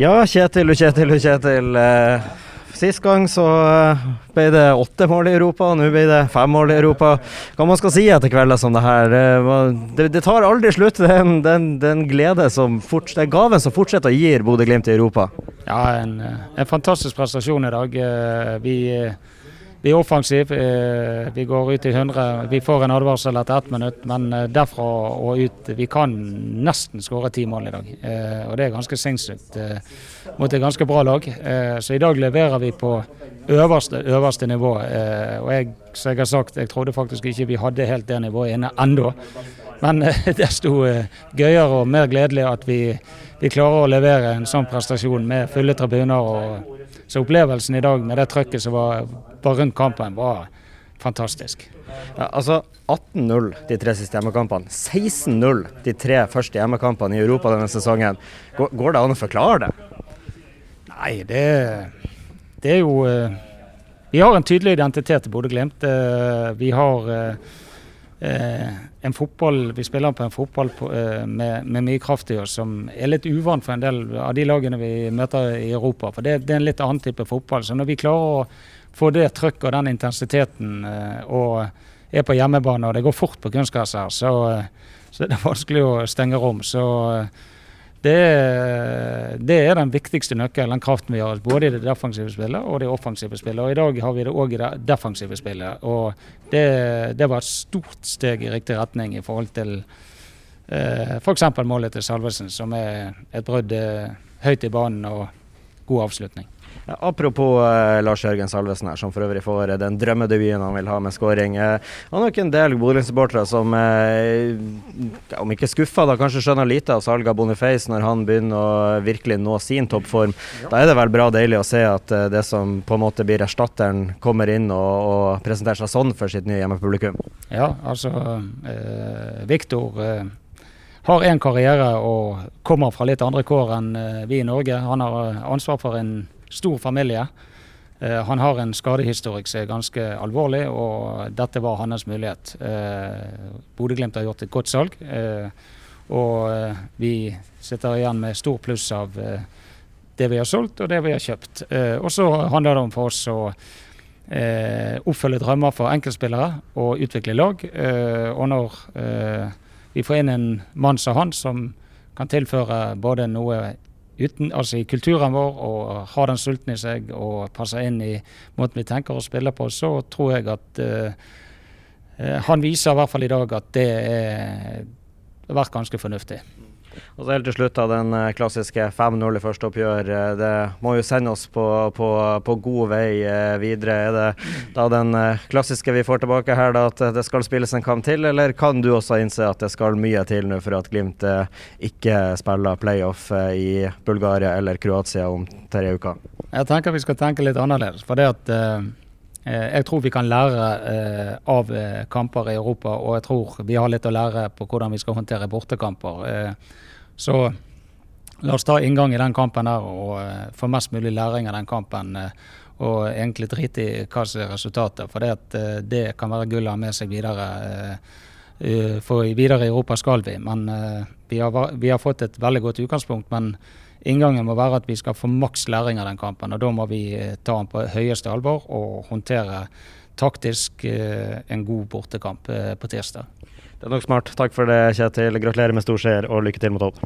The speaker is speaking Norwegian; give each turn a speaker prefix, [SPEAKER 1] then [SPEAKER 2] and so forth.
[SPEAKER 1] Ja, Kjetil og Kjetil og Kjetil. Eh, sist gang så eh, ble det åtte mål i Europa, nå blir det fem mål i Europa. Hva man skal si etter kvelder som det her? Det, det tar aldri slutt. Det er en, den, den glede som fort, det er gaven som fortsetter å gi Bodø-Glimt i Europa.
[SPEAKER 2] Ja, en, en, fantastisk prestasjon i dag. Eh, vi vi er offensive. Eh, vi går ut i 100. Vi får en advarsel etter ett minutt, men eh, derfra og ut Vi kan nesten skåre ti mål i dag. Eh, og det er ganske sinnssykt mot et ganske bra lag. Så i dag leverer vi på øverste, øverste nivå. Og jeg, som jeg har sagt, jeg trodde faktisk ikke vi hadde helt det nivået inne ennå. Men desto gøyere og mer gledelig at vi, vi klarer å levere en sånn prestasjon med fulle tribuner. og så opplevelsen i dag med det trøkket som var, var rundt kampen, var fantastisk.
[SPEAKER 1] Ja, altså 18-0 de tre siste hjemmekampene. 16-0 de tre første hjemmekampene i Europa denne sesongen. Går, går det an å forklare det?
[SPEAKER 2] Nei, det, det er jo eh, Vi har en tydelig identitet i Bodø-Glimt. Eh, vi har eh, en fotball, Vi spiller på en fotball på, eh, med, med, mye kraft i oss som er litt uvant for en del av de lagene vi møter i Europa. for Det, det er en litt annen type fotball. Så når vi klarer å få det trøkket og den intensiteten eh, og er på hjemmebane og det går fort på kunstgress her, så, eh, så det vanskelig å stenge rom. Så eh, det, det, er den viktigste nøkkelen, den kraften vi har. Både i det defensive spillet og det offensive spillet. Og I dag har vi det òg i det defensive spillet. Og det, det, var et stort steg i riktig retning i forhold til eh, f.eks. målet til Salvesen, som er et brudd eh, høyt i banen og god avslutning.
[SPEAKER 1] Ja, apropos eh, Lars Jørgen Salvesen, her, som for øvrig får uh, den drømmedebuten han vil ha med skåring. Eh, han har en del Bodø-supportere som, om ikke skuffa, da kanskje skjønner lite av salget av Boniface når han begynner å virkelig nå sin toppform. Da er det vel bra deilig å se at det som på en måte blir erstatteren, kommer inn og, og presenterer seg sånn for sitt nye hjemmepublikum.
[SPEAKER 2] Ja, altså Viktor har en karriere og kommer fra litt andre kår enn vi i Norge. Han har ansvar for en stor familie. Uh, han har en skadehistorikk som er ganske alvorlig, og dette var hans mulighet. Uh, Bodø-Glimt har gjort et godt salg, og vi sitter igjen med stor pluss av det vi har solgt og det vi har kjøpt. og så handler det om for oss å oppfølge drømmer for enkeltspillere og utvikle lag. og når vi får inn en mann som han, som kan tilføre både noe uten, altså i kulturen vår og ha den sulten i seg og passe inn i måten vi tenker og spiller på, så tror jeg at uh, han viser i hvert fall i dag at det har vært ganske fornuftig.
[SPEAKER 1] Og så helt til slutt da, den eh, klassiske 5-0 i første oppgjør. Eh, det må jo sende oss på, på, på, god vei eh, videre. Er det da den klassiske vi får tilbake her, da, at det skal spilles en kamp til, eller kan du også innse at det skal mye til nå for at Glimt ikke spiller playoff i Bulgaria eller Kroatia om tre uker?
[SPEAKER 2] Jeg tenker vi skal tenke litt annerledes. for det at jeg tror vi kan lære av kamper i Europa, og jeg tror vi har litt å lære på hvordan vi skal håndtere bortekamper. Så la oss ta inngang i den kampen der og få mest mulig læring av den kampen. Og egentlig drite i hva som er resultatet, for det, det kan være gull med seg videre. for videre i Europa skal vi, men vi har, vi, har, fått et veldig godt utgangspunkt. Men inngangen må være at vi skal få maks læring av den kampen. Og da må vi ta den på høyeste alvor og håndtere taktisk en god bortekamp på tirsdag.
[SPEAKER 1] Det er nok smart. Takk for det, Kjetil. Gratulerer med stor seier og lykke til mot Odd.